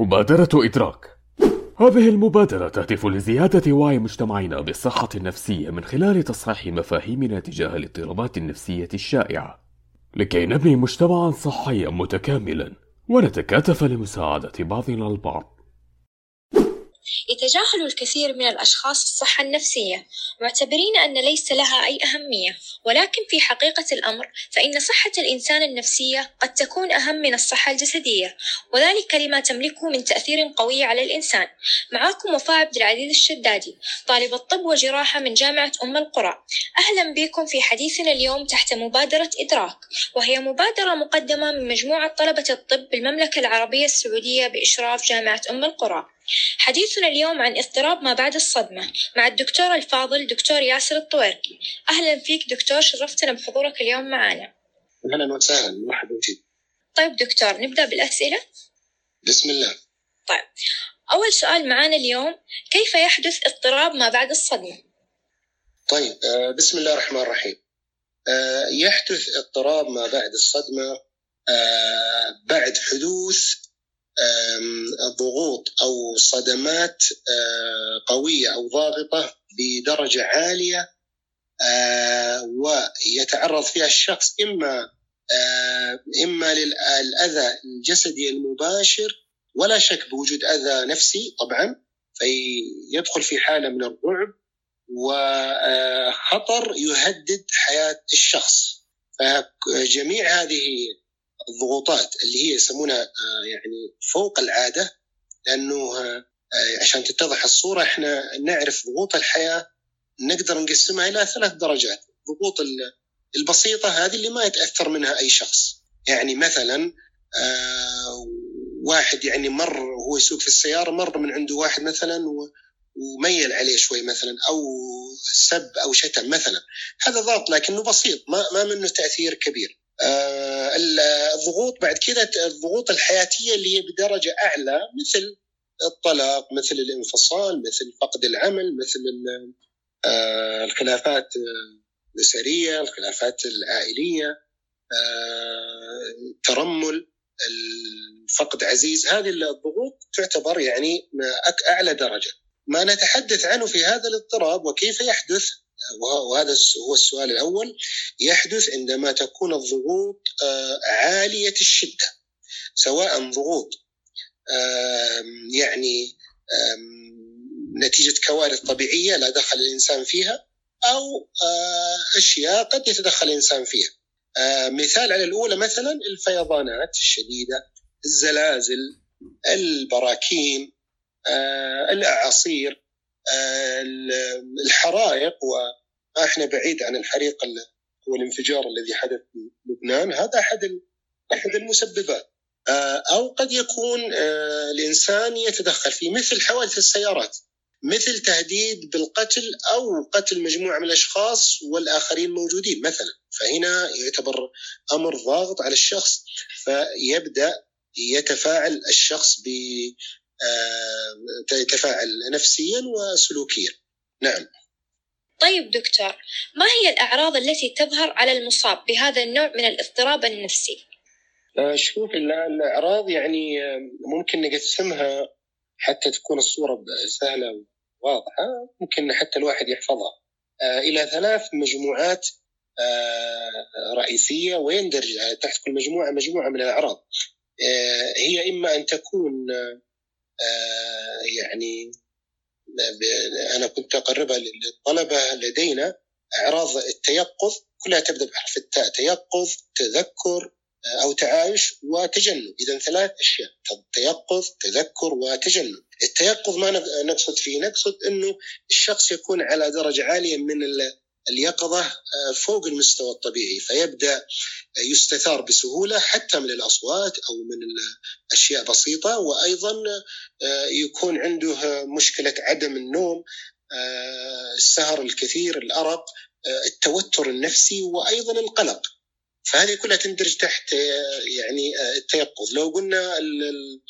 مبادرة إدراك. هذه المبادرة تهدف لزيادة وعي مجتمعنا بالصحة النفسية من خلال تصحيح مفاهيمنا تجاه الاضطرابات النفسية الشائعة. لكي نبني مجتمعا صحيا متكاملا ونتكاتف لمساعدة بعضنا البعض. يتجاهل الكثير من الأشخاص الصحة النفسية معتبرين أن ليس لها أي أهمية. ولكن في حقيقة الأمر فإن صحة الإنسان النفسية قد تكون أهم من الصحة الجسدية وذلك لما تملكه من تأثير قوي على الإنسان. معاكم وفاء عبد العزيز الشدادي طالبة طب وجراحة من جامعة أم القرى. أهلا بكم في حديثنا اليوم تحت مبادرة إدراك وهي مبادرة مقدمة من مجموعة طلبة الطب بالمملكة العربية السعودية بإشراف جامعة أم القرى. حديثنا اليوم عن اضطراب ما بعد الصدمة مع الدكتور الفاضل دكتور ياسر الطويركي أهلا فيك دكتور شرفتنا بحضورك اليوم معنا. أهلا وسهلا مرحبا فيك. طيب دكتور نبدأ بالأسئلة؟ بسم الله. طيب. أول سؤال معنا اليوم كيف يحدث اضطراب ما بعد الصدمة؟ طيب آه، بسم الله الرحمن الرحيم. آه، يحدث اضطراب ما بعد الصدمة آه، بعد حدوث ضغوط أو صدمات قوية أو ضاغطة بدرجة عالية آه، ويتعرض فيها الشخص إما آه، إما للأذى الجسدي المباشر ولا شك بوجود أذى نفسي طبعا فيدخل في حالة من الرعب وخطر يهدد حياة الشخص. فجميع هذه الضغوطات اللي هي يسمونها آه، يعني فوق العادة لأنه آه، عشان تتضح الصورة إحنا نعرف ضغوط الحياة نقدر نقسمها إلى ثلاث درجات. الضغوط ال- البسيطة هذه اللي ما يتأثر منها أي شخص. يعني مثلا آه، واحد يعني مر هو يسوق في السيارة مر من عنده واحد مثلا وميل عليه شوي مثلا أو سب أو شتم مثلا. هذا ضغط لكنه بسيط ما, ما منه تأثير كبير. آه، الضغوط بعد كذا الضغوط الحياتية اللي هي بدرجة أعلى مثل الطلاق مثل الانفصال مثل فقد العمل مثل آه، الخلافات آه، الأسرية الخلافات العائلية آه، الترمل فقد عزيز. هذه الضغوط تعتبر يعني أعلى درجة. ما نتحدث عنه في هذا الاضطراب وكيف يحدث وهذا هو السؤال الأول. يحدث عندما تكون الضغوط آه، عالية الشدة سواء ضغوط يعني نتيجة كوارث طبيعية لا دخل الإنسان فيها أو آه، أشياء قد يتدخل الإنسان فيها. آه، مثال على الأولى مثلا الفيضانات الشديدة الزلازل البراكين الأعاصير. الحرائق وإحنا بعيد عن الحريق ال- هو الانفجار الذي حدث في لبنان هذا أحد ال- أحد المسببات. آه، أو قد يكون آه، الإنسان يتدخل في مثل حوادث السيارات مثل تهديد بالقتل أو قتل مجموعة من الأشخاص والآخرين موجودين مثلا. فهنا يعتبر أمر ضاغط على الشخص فيبدأ يتفاعل الشخص يتفاعل نفسيا وسلوكيا. نعم. طيب دكتور ما هي الأعراض التي تظهر على المصاب بهذا النوع من الاضطراب النفسي؟ آه، شوف ال- الأعراض يعني آه، ممكن نقسمها حتى تكون الصورة سهلة وواضحة. ممكن حتى الواحد يحفظها. آه، إلى ثلاث مجموعات آه، رئيسية ويندرج تحت كل مجموعة مجموعة من الأعراض. آه، هي إما أن تكون آه، آه، يعني ب- أنا كنت أقربها للطلبة لدينا أعراض التيقظ كلها تبدأ بحرف التاء تيقظ تذكر أو تعايش وتجنب. إذا ثلاث أشياء تيقظ تذكر وتجنب. التيقظ ما نق- نقصد فيه نقصد أنه الشخص يكون على درجة عالية من ال- اليقظة آه، فوق المستوى الطبيعي فيبدأ يستثار بسهولة حتى من الأصوات أو من الأشياء بسيطة وأيضا آه، يكون عنده مشكلة عدم النوم آه، السهر الكثير الأرق آه، التوتر النفسي وأيضا القلق. فهذه كلها تندرج تحت آه، يعني آه، التيقظ. لو قلنا ال- ال-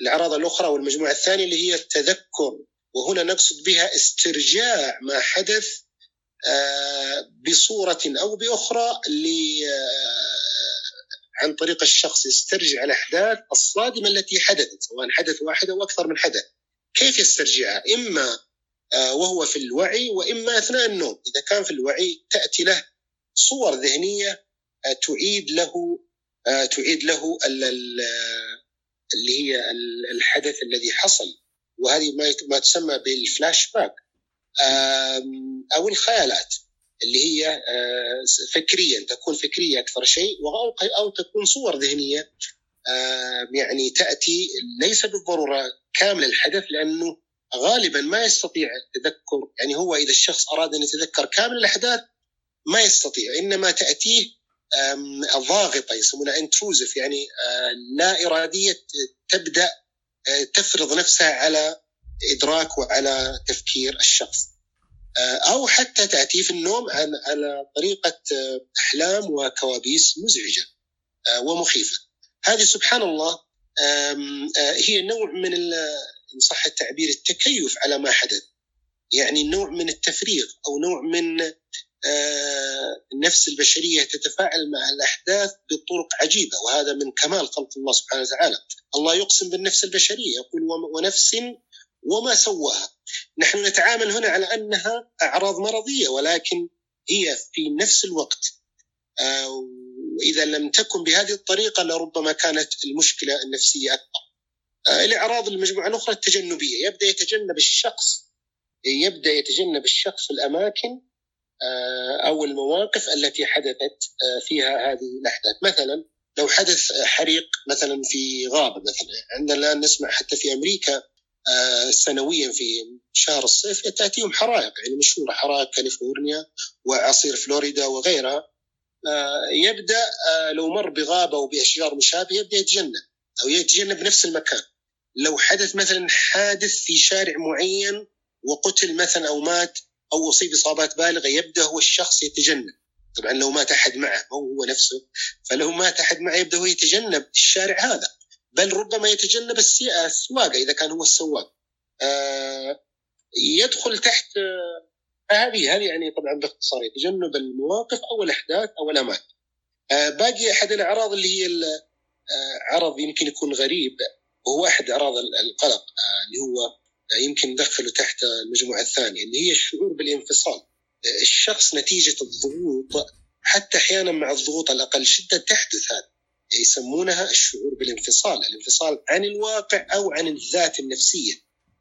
الأعراض الأخرى والمجموعة الثانية اللي هي التذكر وهنا نقصد بها استرجاع ما حدث آه، بصورة أو بأخرى عن طريق الشخص يسترجع الأحداث الصادمة التي حدثت سواء حدث واحد أو أكثر من حدث. كيف يسترجعها؟ إما آه، وهو في الوعي وإما أثناء النوم. إذا كان في الوعي تأتي له صور ذهنية آه، تعيد له آه، تعيد له اللي هي الحدث الذي حصل. وهذه ما تسمى بالفلاش باك. أو الخيالات اللي هي آه، فكريا تكون فكرية أكثر شيء أو تكون صور ذهنية يعني تأتي ليس بالضرورة كامل الحدث لأنه غالبا ما يستطيع التذكر يعني هو إذا الشخص أراد أن يتذكر كامل الأحداث ما يستطيع إنما تأتيه ضاغطة يسمونها انتروزف يعني آه، لا إرادية تبدأ آه، تفرض نفسها على إدراك وعلى تفكير الشخص. آه، أو حتى تأتي في النوم على طريقة أحلام وكوابيس مزعجة ومخيفة. هذه سبحان الله هي نوع من إن صح التعبير التكيف على ما حدث. يعني نوع من التفريغ أو نوع من النفس البشرية تتفاعل مع الأحداث بطرق عجيبة. وهذا من كمال خلق الله سبحانه وتعالى. الله يقسم بالنفس البشرية يقول ونفس وما سواها. نحن نتعامل هنا على أنها أعراض مرضية ولكن هي في نفس الوقت آه، وإذا لم تكن بهذه الطريقة لربما كانت المشكلة النفسية أكبر. آه، الإعراض المجموعة الأخرى التجنبية يبدأ يتجنب الشخص يبدأ يتجنب الشخص الأماكن آه، أو المواقف التي حدثت فيها هذه الأحداث مثلا لو حدث حريق مثلا في غابة مثلا عندنا الآن نسمع حتى في أمريكا آه، سنويا في شهر الصيف تأتيهم حرائق يعني مشهورة حرائق كاليفورنيا واعاصير فلوريدا وغيرها. يبدأ لو مر بغابة وباشجار مشابهة يبدأ يتجنب أو يتجنب نفس المكان. لو حدث مثلا حادث في شارع معين وقتل مثلا أو مات أو أصيب إصابات بالغة يبدأ هو الشخص يتجنب. طبعا لو مات أحد معه أو هو نفسه فلو مات أحد معه يبدأ هو يتجنب الشارع هذا. بل ربما يتجنب السواقة إذا كان هو السواق. آه يدخل تحت آه هذه هذه يعني طبعا باختصار يتجنب المواقف أو الأحداث أو الأماكن. آه باقي أحد الأعراض اللي هي عرض يمكن يكون غريب وهو أحد أعراض القلق اللي هو يمكن ندخله تحت المجموعة الثانية اللي هي الشعور بالانفصال. الشخص نتيجة الضغوط حتى أحيانا مع الضغوط الأقل شدة تحدث هذا يسمونها الشعور بالانفصال الانفصال عن الواقع أو عن الذات النفسية.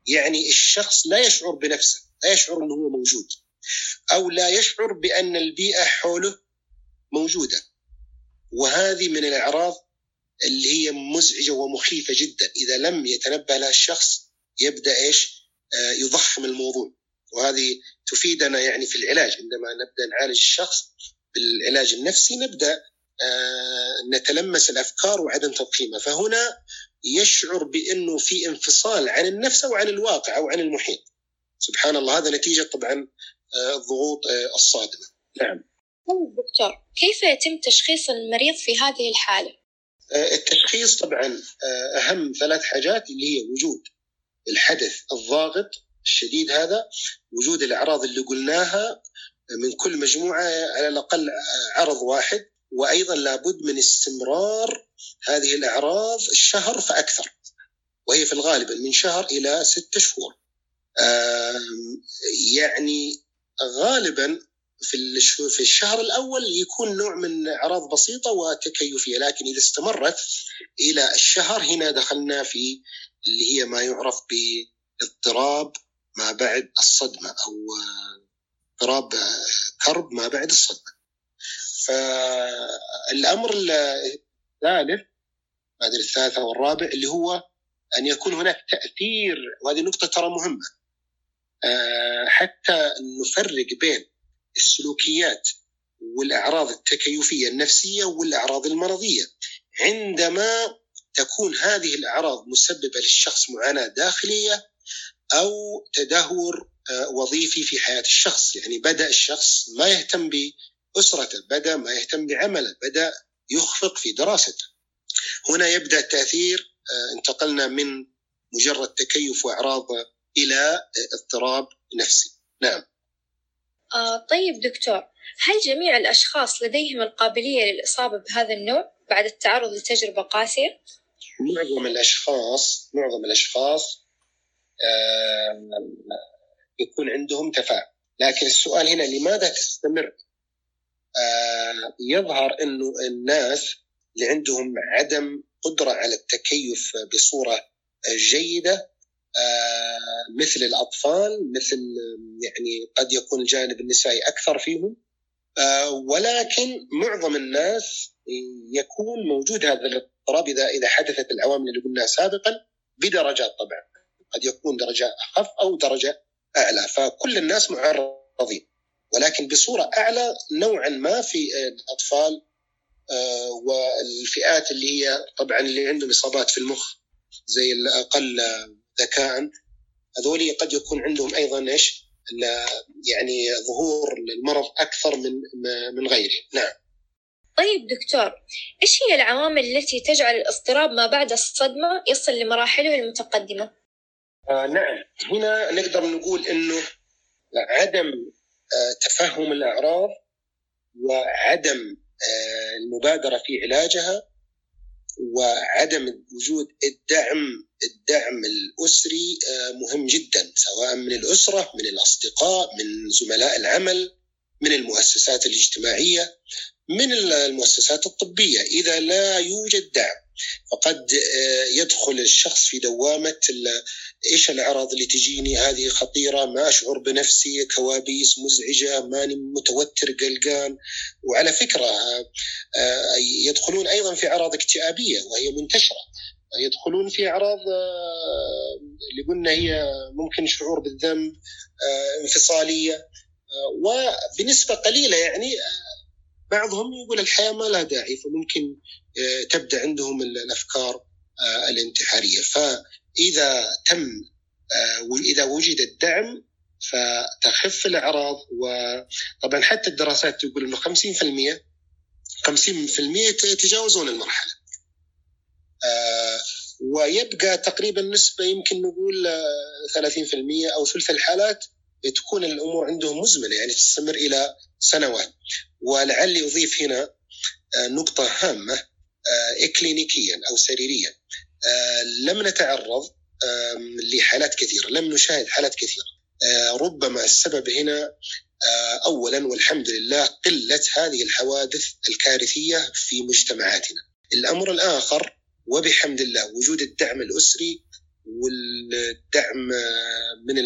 يعني الشخص لا يشعر بنفسه لا يشعر إنه هو موجود. أو لا يشعر بأن البيئة حوله موجودة. وهذه من الأعراض اللي هي مزعجة ومخيفة جدا. إذا لم يتنبه لها الشخص يبدأ إيش؟ آه، يضخم الموضوع. وهذه تفيدنا يعني في العلاج. عندما نبدأ نعالج الشخص بالعلاج النفسي نبدأ آه، نتلمس الأفكار وعدم تضخيمها. فهنا يشعر بأنه في انفصال عن النفس أو عن الواقع أو عن المحيط. سبحان الله هذا نتيجة طبعا آه، الضغوط الصادمة. نعم. طيب دكتور كيف يتم تشخيص المريض في هذه الحالة؟ التشخيص طبعا أهم ثلاث حاجات اللي هي وجود الحدث الضاغط الشديد هذا وجود الأعراض اللي قلناها من كل مجموعة على الأقل عرض واحد. وأيضا لابد من استمرار هذه الإعراض الشهر فأكثر وهي في الغالب من شهر إلى ستة شهور يعني غالبا في في الشهر الأول يكون نوع من إعراض بسيطة وتكيفية لكن إذا استمرت إلى الشهر هنا دخلنا في اللي هي ما يعرف باضطراب ما بعد الصدمة أو اضطراب كرب ما بعد الصدمة. فالأمر الثالث بعد الثالث أو الرابع اللي هو أن يكون هناك تأثير وهذه نقطة ترى مهمة آه، حتى نفرق بين السلوكيات والأعراض التكيفية النفسية والأعراض المرضية. عندما تكون هذه الأعراض مسببة للشخص معاناة داخلية أو تدهور آه، وظيفي في حياة الشخص، يعني بدأ الشخص ما يهتم باسرته، بدا ما يهتم بعمله، بدا يخفق في دراسته. هنا يبدأ التأثير آه، انتقلنا من مجرد تكيف وإعراض إلى اضطراب نفسي. نعم. آه طيب دكتور، هل جميع الأشخاص لديهم القابلية للإصابة بهذا النوع؟ بعد التعرض لتجربة قاسية؟ معظم الأشخاص معظم الأشخاص آه، يكون عندهم تفاعل لكن السؤال هنا لماذا تستمر يظهر أنه الناس اللي عندهم عدم قدرة على التكيف بصورة جيدة آه، مثل الأطفال مثل يعني قد يكون الجانب النسائي أكثر فيهم ولكن معظم الناس يكون موجود هذا الاضطراب إذا إذا حدثت العوامل اللي قلناها سابقا بدرجات طبعا قد يكون درجة أخف أو درجة أعلى فكل الناس معرضين. ولكن بصورة أعلى نوعا ما في الأطفال آه، والفئات اللي هي طبعا اللي عندهم إصابات في المخ زي الأقل ذكاء هذول قد يكون عندهم أيضا إيش؟ يعني ظهور المرض أكثر من من غيرهم نعم. طيب دكتور إيش هي العوامل التي تجعل الاضطراب ما بعد الصدمة يصل لمراحله المتقدمة؟ آه نعم. هنا نقدر نقول أنه عدم تفهم الأعراض وعدم آه المبادرة في علاجها وعدم وجود الدعم الدعم الأسري آه مهم جدا سواء من الأسرة من الأصدقاء من زملاء العمل من المؤسسات الاجتماعية من المؤسسات الطبية. إذا لا يوجد دعم فقد آه، يدخل الشخص في دوامة إيش الأعراض اللي تجيني؟ هذه خطيرة ما أشعر بنفسي كوابيس مزعجة ماني متوتر قلقان. وعلى فكرة آه، آه، يدخلون أيضا في أعراض اكتئابية وهي منتشرة. يدخلون في أعراض اللي قلنا هي ممكن شعور بالذنب انفصالية وبنسبة قليلة يعني بعضهم يقول الحياة ما لها داعي فممكن آه، تبدأ عندهم الأفكار آه، الانتحارية. فإذا تم آه، واذا وجد الدعم فتخف الأعراض. وطبعا حتى الدراسات تقول إنه 50% 50% يتجاوزون المرحلة. ويبقى تقريبا نسبة يمكن نقول 30% أو ثلث الحالات تكون الأمور عندهم مزمنة يعني تستمر إلى سنوات. ولعلي أضيف هنا آه، نقطة هامة آه، اكلينيكيا أو سريريا. آه، لم نتعرض لحالات كثيرة لم نشاهد حالات كثيرة. ربما السبب هنا اولا والحمد لله قلة هذه الحوادث الكارثية في مجتمعاتنا. الأمر الآخر وبحمد الله وجود الدعم الأسري والدعم من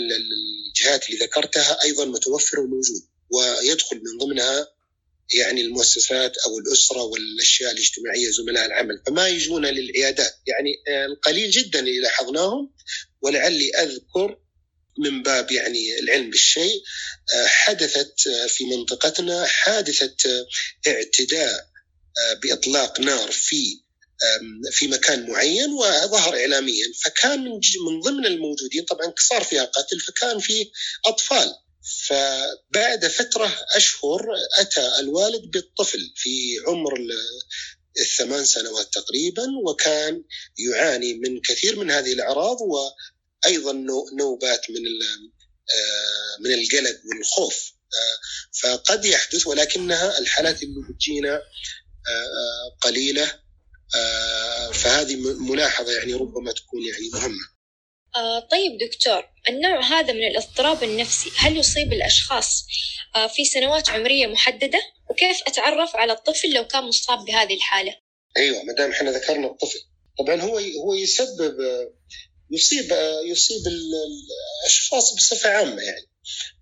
الجهات اللي ذكرتها أيضا متوفر وموجود ويدخل من ضمنها يعني المؤسسات أو الأسرة والأشياء الاجتماعية زملاء العمل. فما يجون للعيادات. يعني القليل جدا اللي لاحظناهم ولعلي أذكر من باب يعني العلم بالشيء حدثت في منطقتنا حادثة اعتداء بإطلاق نار في في مكان معين وظهر اعلاميا. فكان من ضمن الموجودين طبعا صار فيها قتل فكان في أطفال. فبعد فترة أشهر أتى الوالد بالطفل في عمر الثمان سنوات تقريبا وكان يعاني من كثير من هذه الأعراض وأيضا نوبات من آه، من القلق والخوف. آه، فقد يحدث ولكنها الحالات اللي بتجينا آه، قليلة. فهذه ملاحظة يعني ربما تكون يعني مهمة. آه طيب دكتور النوع هذا من الاضطراب النفسي هل يصيب الأشخاص آه في سنوات عمرية محددة؟ وكيف أتعرف على الطفل لو كان مصاب بهذه الحالة؟ أيوة ما دام إحنا ذكرنا الطفل طبعا هو هو يسبب يصيب يصيب الأشخاص بصفة عامة يعني آه،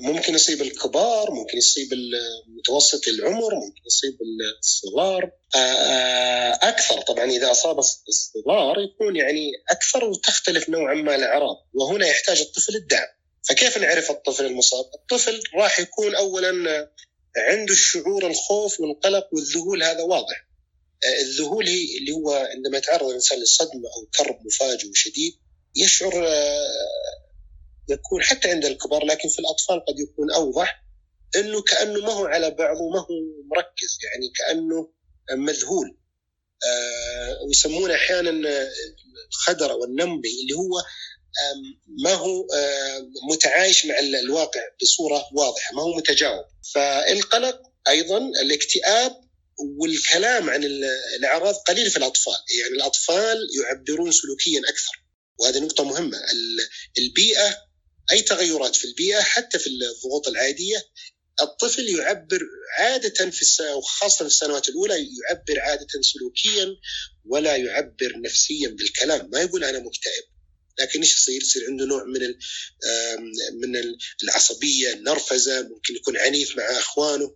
ممكن يصيب الكبار ممكن يصيب متوسط العمر ممكن يصيب الصغار. آه، آه، أكثر طبعا إذا أصاب الصغار يكون يعني أكثر وتختلف نوعا ما الأعراض. وهنا يحتاج الطفل الدعم. فكيف نعرف الطفل المصاب؟ الطفل راح يكون اولا عنده الشعور الخوف والقلق والذهول هذا واضح. الذهول هي اللي هو عندما يتعرض الإنسان لصدمة أو كرب مفاجئ وشديد يشعر يكون حتى عند الكبار لكن في الأطفال قد يكون أوضح إنه كأنه ما هو على بعضه ما هو مركز يعني كأنه مذهول. آه ويسمونه أحيانا الخدر أو النمبي اللي هو ما هو متعايش مع الواقع بصورة واضحة ما هو متجاوب. فالقلق أيضا الاكتئاب والكلام عن الأعراض قليل في الأطفال. يعني الأطفال يعبرون سلوكيا أكثر. وهذه نقطة مهمة. البيئة أي تغيرات في البيئة حتى في الضغوط العادية الطفل يعبر عادة في وخاصة في السنوات الأولى يعبر عادة سلوكيا ولا يعبر نفسيا بالكلام. ما يقول أنا مكتئب. لكن إيش يصير؟ يصير عنده نوع من من العصبية، النرفزة، ممكن يكون عنيف مع أخوانه.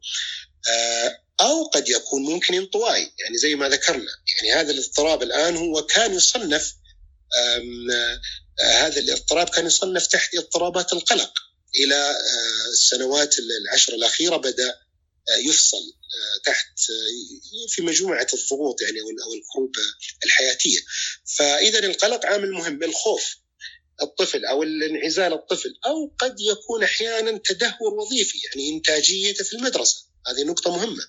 آه، أو قد يكون ممكن انطوائي يعني زي ما ذكرنا. يعني هذا الاضطراب الآن هو كان يصنف هذا الاضطراب كان يصنف تحت اضطرابات القلق إلى آه، السنوات العشر الأخيرة بدأ يفصل تحت في مجموعة الضغوط يعني أو الكروب الحياتية. فإذا القلق عامل مهم الخوف الطفل أو الانعزال الطفل أو قد يكون أحيانا تدهور وظيفي يعني انتاجيته في المدرسة. هذه نقطة مهمة.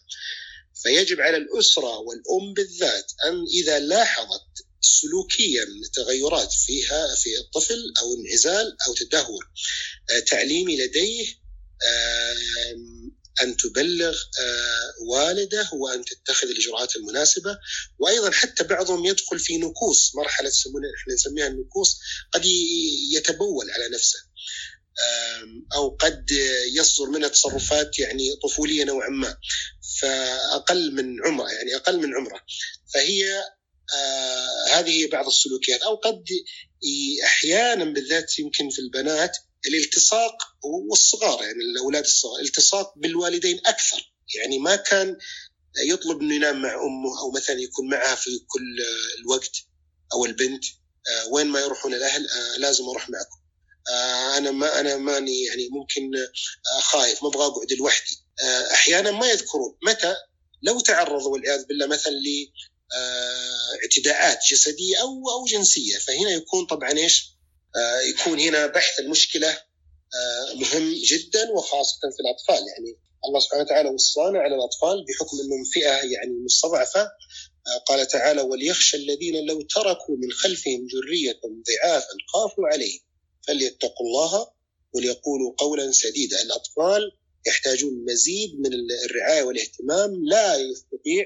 فيجب على الأسرة والأم بالذات أن إذا لاحظت سلوكيا تغيرات فيها في الطفل أو انعزال أو تدهور. تعليمي لديه أن تبلغ آه، والده وأن تتخذ الإجراءات المناسبة. وأيضا حتى بعضهم يدخل في نكوص مرحلة إحنا نسميها النكوص قد يتبول على نفسه. أو قد يصدر منها تصرفات يعني طفولية نوعا ما. فأقل من عمره يعني أقل من عمره. فهي آه هذه بعض السلوكيات. أو قد أحيانا بالذات يمكن في البنات الالتصاق والصغار يعني الأولاد الصغار التصاق بالوالدين أكثر. يعني ما كان يطلب إنه ينام مع أمه أو مثلا يكون معها في كل الوقت أو البنت. آه، وين ما يروحون الأهل آه، لازم أروح معكم. أنا ما أنا ماني يعني ممكن خايف ما أبغى أقعد لوحدي. أحيانا ما يذكرون. متى؟ لو تعرضوا والعياذ بالله مثلا اعتداءات جسدية أو أو جنسية. فهنا يكون طبعا إيش؟ آه، يكون هنا بحث المشكلة آه، مهم جدا وخاصة في الأطفال. يعني الله سبحانه وتعالى وصانا على الأطفال بحكم إنهم فئة يعني مستضعفة. آه، قال تعالى وليخشى الذين لو تركوا من خلفهم ذريه ضعافا خافوا عليهم فليتقوا الله وليقولوا قولا سديدا. الأطفال يحتاجون مزيد من الرعاية والاهتمام لا يستطيع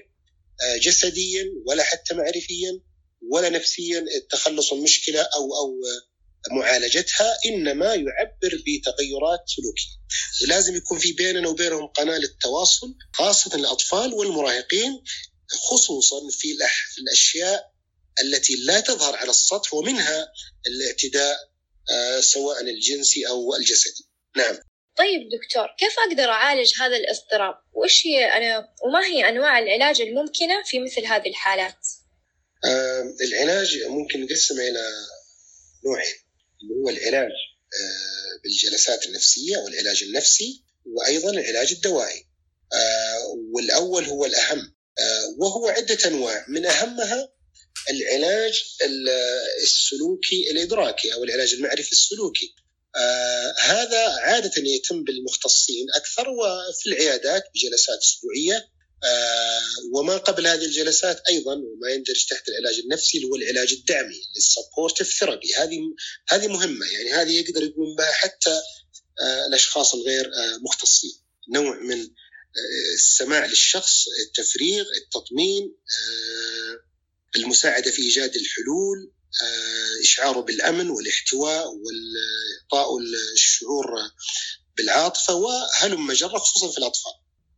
جسديا ولا حتى معرفيا ولا نفسيا التخلص من مشكله أو أو معالجتها إنما يعبر بتغيرات سلوكية ولازم يكون في بيننا وبينهم قناة للتواصل خاصة الأطفال والمراهقين خصوصا في في الأشياء التي لا تظهر على السطح ومنها الاعتداء آه، سواء الجنسي أو الجسدي. نعم. طيب دكتور كيف أقدر أعالج هذا الاضطراب؟ وايش هي أنا وما هي أنواع العلاج الممكنة في مثل هذه الحالات؟ آه العلاج ممكن نقسمه إلى نوعين. اللي هو العلاج آه، بالجلسات النفسية والعلاج النفسي وأيضا العلاج الدوائي آه، والأول هو الأهم آه، وهو عدة أنواع من أهمها العلاج السلوكي الإدراكي أو العلاج المعرفي السلوكي هذا عادة يتم بالمختصين أكثر وفي العيادات بجلسات أسبوعية. آه، وما قبل هذه الجلسات أيضا وما يندرج تحت العلاج النفسي اللي هو العلاج الدعمي ال supportive therapy. هذه هذه مهمة يعني هذه يقدر يقوم بها حتى آه، الأشخاص الغير آه، مختصين. نوع من السماع للشخص التفريغ التطمين المساعدة في إيجاد الحلول اشعاره بالأمن والاحتواء واعطائه الشعور بالعاطفة وهلم جرى خصوصا في الأطفال.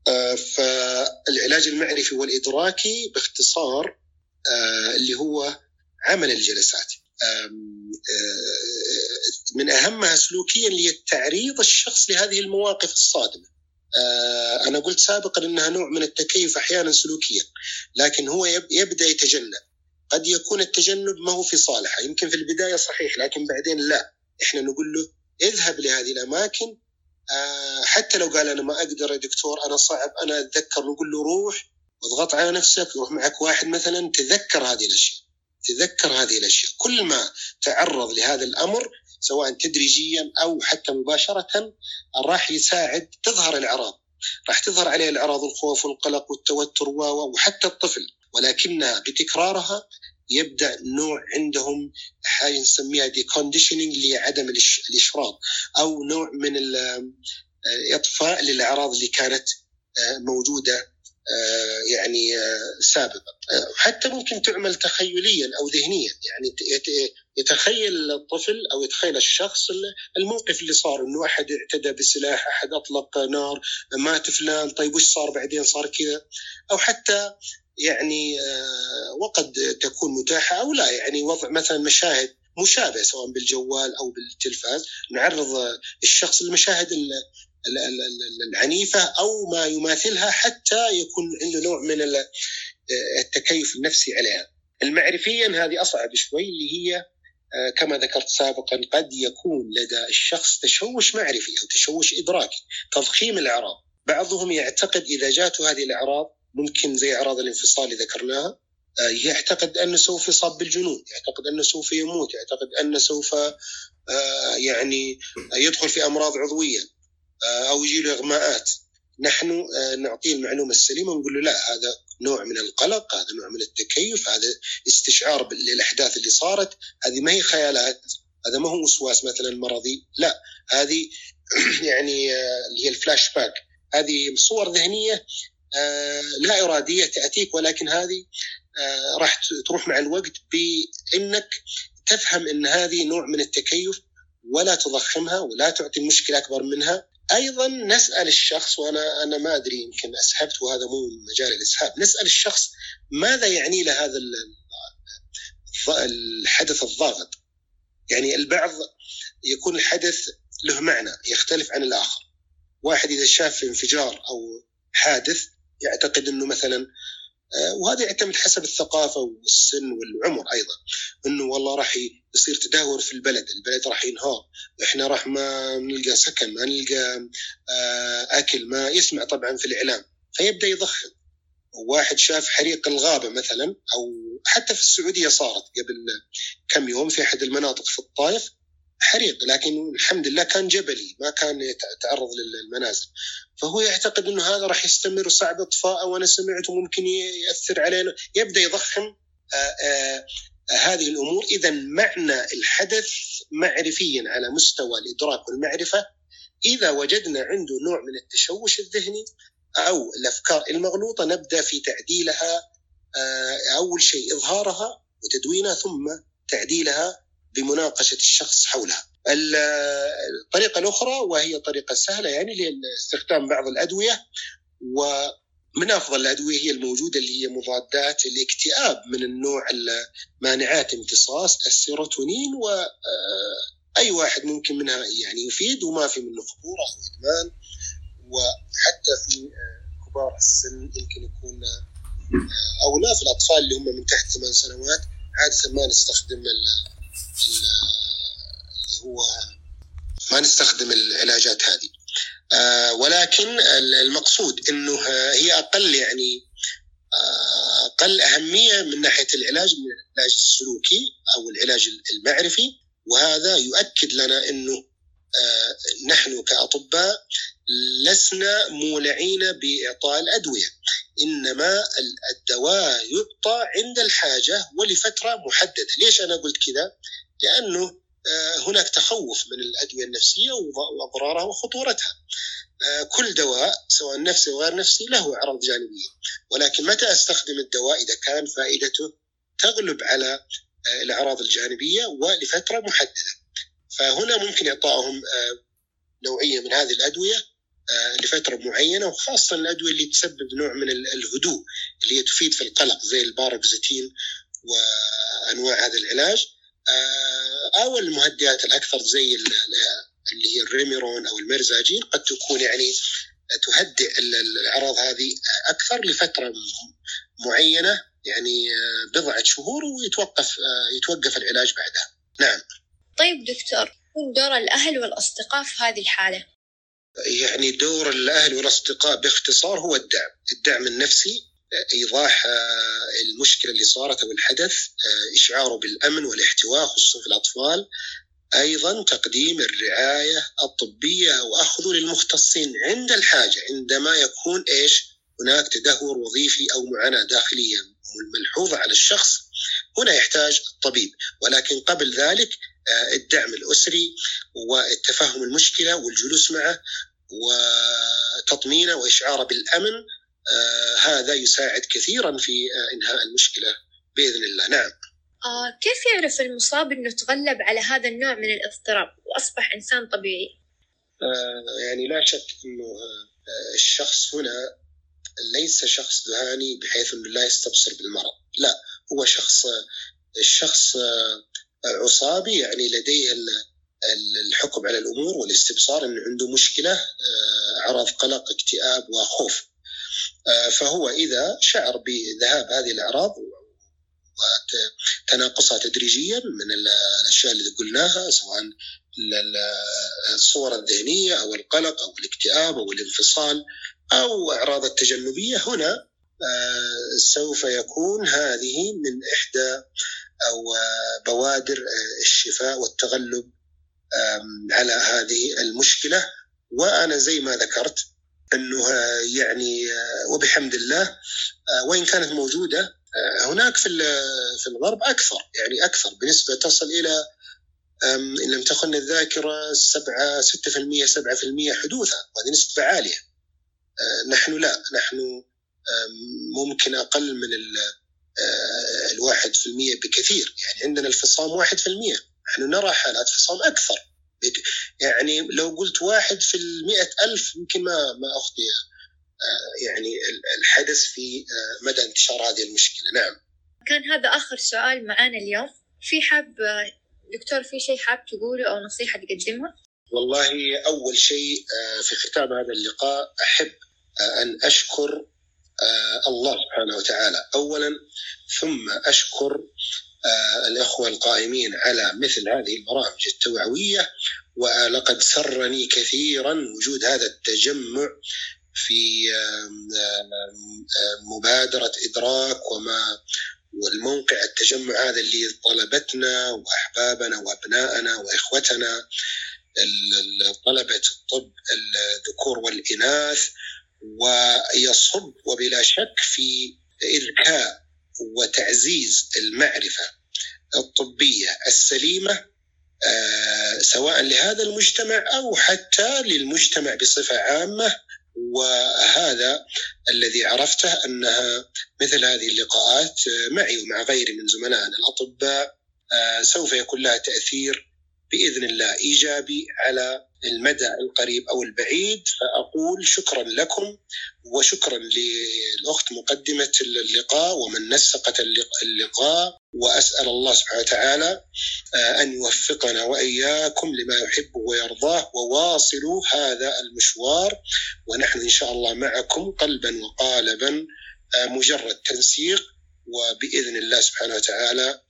آه، فالعلاج المعرفي والإدراكي باختصار آه، اللي هو عمل الجلسات. آه، من أهمها سلوكيا هي تعريض الشخص لهذه المواقف الصادمة. أنا قلت سابقا أنها نوع من التكيف أحيانا سلوكيا لكن هو يبدأ يتجنب. قد يكون التجنب ما هو في صالحه. يمكن في البداية صحيح لكن بعدين لا. إحنا نقول له اذهب لهذه الأماكن. آه، حتى لو قال أنا ما أقدر يا دكتور أنا صعب أنا أتذكر نقول له روح واضغط على نفسك روح معك واحد مثلا تذكر هذه الأشياء. تذكر هذه الأشياء. كل ما تعرض لهذا الأمر سواء تدريجيا أو حتى مباشرة راح يساعد تظهر الإعراض. راح تظهر عليه الإعراض الخوف والقلق والتوتر وحتى الطفل. ولكنها بتكرارها يبدأ نوع عندهم حاجة نسميها دي كونديشننج لعدم الإشراط أو نوع من الاطفاء للأعراض اللي كانت آه، موجودة آه، يعني آه، سابقا. حتى ممكن تعمل تخيليا أو ذهنيا يعني يتخيل الطفل أو يتخيل الشخص الموقف اللي صار إنه أحد اعتدى بسلاح أحد أطلق نار مات فلان طيب وش صار بعدين؟ صار كذا. أو حتى يعني وقد تكون متاحة أو لا يعني وضع مثلا مشاهد مشابهه سواء بالجوال أو بالتلفاز نعرض الشخص للمشاهد العنيفة أو ما يماثلها حتى يكون عنده نوع من التكيف النفسي عليها. المعرفيا هذه أصعب شوي اللي هي آه، كما ذكرت سابقا قد يكون لدى الشخص تشوش معرفي أو تشوش إدراكي، تضخيم الأعراض. بعضهم يعتقد إذا جاته هذه الأعراض ممكن زي أعراض الانفصال اللي ذكرناها آه، يعتقد انه سوف يصاب بالجنون، يعتقد انه سوف يموت، يعتقد انه سوف آه، يعني يدخل في أمراض عضوية، آه، أو يجي له إغماءات. نحن آه، نعطيه المعلومة السليمة ونقول له لا هذا نوع من القلق هذا نوع من التكيف هذا استشعار للأحداث اللي صارت. هذه ما هي خيالات هذا ما هو وسواس مثلا مرضي لا هذه يعني آه، اللي هي الفلاش باك. هذه صور ذهنية لا إرادية تأتيك ولكن هذه راح تروح مع الوقت بإنك تفهم إن هذه نوع من التكيف ولا تضخمها ولا تعطي المشكلة أكبر منها. أيضا نسأل الشخص وأنا أنا ما أدري يمكن أسهبت وهذا مو مجال الإسهاب. نسأل الشخص ماذا يعني له هذا الحدث الضاغط؟ يعني البعض يكون الحدث له معنى يختلف عن الآخر. واحد إذا شاف انفجار أو حادث يعتقد إنه مثلا آه، وهذا يعتمد حسب الثقافة والسن والعمر أيضا إنه والله راح يصير تدهور في البلد، البلد راح ينهار، إحنا راح ما نلقى سكن، ما نلقى آه، أكل، ما يسمع طبعا في الإعلام، فيبدأ يضخم. واحد شاف حريق الغابة مثلا أو حتى في السعودية صارت قبل كم يوم في أحد المناطق في الطائف حريق لكن الحمد لله كان جبلي ما كان يتعرض للمنازل. فهو يعتقد إنه هذا راح يستمر صعب إطفاءه وأنا سمعت ممكن يأثر علينا. يبدأ يضخم آه، آه، هذه الأمور. اذا معنى الحدث معرفيا على مستوى الإدراك والمعرفة. إذا وجدنا عنده نوع من التشوش الذهني أو الأفكار المغلوطة نبدأ في تعديلها آه، أول شيء إظهارها وتدوينها ثم تعديلها بمناقشة الشخص حولها. الطريقة الأخرى وهي طريقة سهلة يعني لاستخدام بعض الأدوية ومن أفضل الأدوية هي الموجودة اللي هي مضادات الاكتئاب من النوع مانعات امتصاص السيروتونين واي واحد ممكن منها يعني يفيد وما في منه خطورة أو إدمان وحتى في كبار السن يمكن يكون أو لا في الأطفال اللي هم من تحت ثمان سنوات عادة ما نستخدم اللي هو ما نستخدم العلاجات هذه. آه، ولكن المقصود إنه هي أقل يعني آه، أقل أهمية من ناحية العلاج من العلاج السلوكي أو العلاج المعرفي وهذا يؤكد لنا إنه نحن كأطباء لسنا مولعين بإعطاء الأدوية إنما الدواء يعطى عند الحاجة ولفترة محددة، ليش أنا قلت كذا؟ لأنه آه، هناك تخوف من الأدوية النفسية وأضرارها وخطورتها. آه، كل دواء سواء نفسي أو غير نفسي له أعراض جانبية، ولكن متى أستخدم الدواء إذا كان فائدته تغلب على آه، الأعراض الجانبية ولفترة محددة. فهنا ممكن إعطائهم نوعية من هذه الأدوية لفترة معينة وخاصة الأدوية اللي تسبب نوع من الهدوء اللي هي تفيد في القلق زي الباروكزيتين وأنواع هذا العلاج آه، أو المهدئات الأكثر زي اللي هي الريميرون أو الميرزاجين قد تكون يعني تهدئ الأعراض هذه أكثر لفترة معينة يعني آه، بضعة شهور ويتوقف آه، يتوقف العلاج بعدها. نعم. طيب دكتور، يكون دور الأهل والأصدقاء في هذه الحالة؟ يعني دور الأهل والأصدقاء باختصار هو الدعم، الدعم النفسي إيضاح آه، المشكلة اللي صارت أو الحدث آه، اشعاره بالأمن والاحتواء خصوصا في الأطفال أيضا تقديم الرعاية الطبية واخذه للمختصين عند الحاجة عندما يكون إيش هناك تدهور وظيفي أو معاناة داخلية ملحوظة على الشخص هنا يحتاج الطبيب ولكن قبل ذلك آه، الدعم الأسري والتفهم المشكلة والجلوس معه وتطمينه وإشعاره بالأمن هذا يساعد كثيرا في إنهاء المشكلة بإذن الله. نعم. آه كيف يعرف المصاب إنه تغلب على هذا النوع من الاضطراب وأصبح إنسان طبيعي؟ آه يعني لا شك إنه آه الشخص هنا ليس شخص ذهاني بحيث إنه لا يستبصر بالمرض، لا هو شخص الشخص عصابي يعني لديه الحكم على الأمور والاستبصار انه عنده مشكلة اعراض قلق اكتئاب وخوف. فهو إذا شعر بذهاب هذه الأعراض وتناقصها تدريجيا من الأشياء اللي قلناها سواء الصور الذهنية أو القلق أو الاكتئاب أو الانفصال أو أعراض التجنبية هنا سوف يكون هذه من إحدى أو بوادر الشفاء والتغلب على هذه المشكلة. وأنا زي ما ذكرت أنه يعني وبحمد الله وإن كانت موجودة هناك في في الغرب أكثر يعني أكثر بنسبة تصل إلى إن لم تخن الذاكرة 7 6% 7% حدوثا وهذه نسبة عالية. نحن لا نحن ممكن أقل من الواحد في المية بكثير. يعني عندنا الفصام واحد في المية. نحن نرى حالات فصام أكثر. يعني لو قلت واحد في المئة ألف يمكن ما ما أخطي يعني الحدث في مدى انتشار هذه المشكلة. نعم. كان هذا آخر سؤال معنا اليوم. في حاب دكتور في شيء حاب تقوله أو نصيحة تقدمها؟ والله أول شيء في ختام هذا اللقاء أحب أن أشكر الله سبحانه وتعالى. أولا ثم أشكر الأخوة القائمين على مثل هذه البرامج التوعوية ولقد سرني كثيرا وجود هذا التجمع في مبادرة إدراك وما والموقع التجمع هذا اللي طلبتنا وأحبابنا وأبنائنا وإخوتنا طلبة الطب الذكور والإناث ويصب وبلا شك في إذكاء وتعزيز المعرفة الطبية السليمة سواء لهذا المجتمع أو حتى للمجتمع بصفة عامة. وهذا الذي عرفته أنها مثل هذه اللقاءات معي ومع غيري من زملائنا الأطباء سوف يكون لها تأثير بإذن الله إيجابي على المدى القريب أو البعيد فأقول شكرا لكم وشكرا للأخت مقدمة اللقاء ومن نسقت اللقاء وأسأل الله سبحانه وتعالى أن يوفقنا وإياكم لما يحبه ويرضاه وواصلوا هذا المشوار ونحن إن شاء الله معكم قلبا وقالبا مجرد تنسيق وبإذن الله سبحانه وتعالى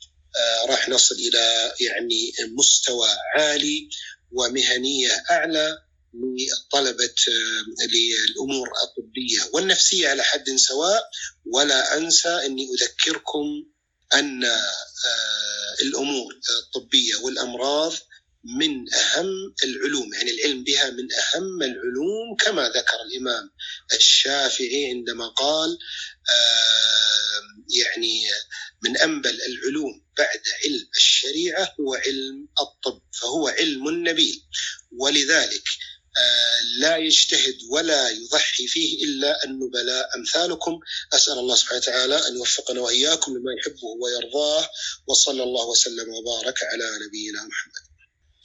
راح نصل إلى يعني مستوى عالي ومهنية أعلى لطلبة للأمور الطبية والنفسية على حد سواء. ولا أنسى أني أذكركم أن الأمور الطبية والأمراض من أهم العلوم. يعني العلم بها من أهم العلوم كما ذكر الإمام الشافعي عندما قال يعني من أنبل العلوم. بعد علم الشريعة هو علم الطب فهو علم نبيل ولذلك لا يجتهد ولا يضحي فيه إلا النبلاء. أمثالكم أسأل الله سبحانه وتعالى أن يوفقنا وإياكم لما يحبه ويرضاه. وصلى الله وسلم وبارك على نبينا محمد.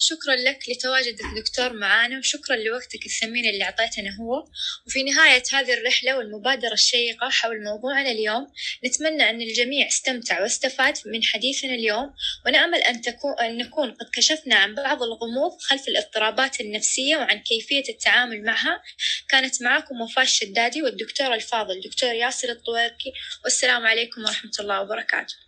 شكرا لك لتواجدك دكتور معانا وشكرا لوقتك الثمين اللي أعطيتنا هو. وفي نهاية هذه الرحلة والمبادرة الشيقة حول موضوعنا اليوم نتمنى أن الجميع استمتع واستفاد من حديثنا اليوم ونأمل أن, تكون أن نكون قد كشفنا عن بعض الغموض خلف الاضطرابات النفسية وعن كيفية التعامل معها. كانت معكم وفاء الشدادي والدكتور الفاضل دكتور ياسر الطويركي. والسلام عليكم ورحمة الله وبركاته.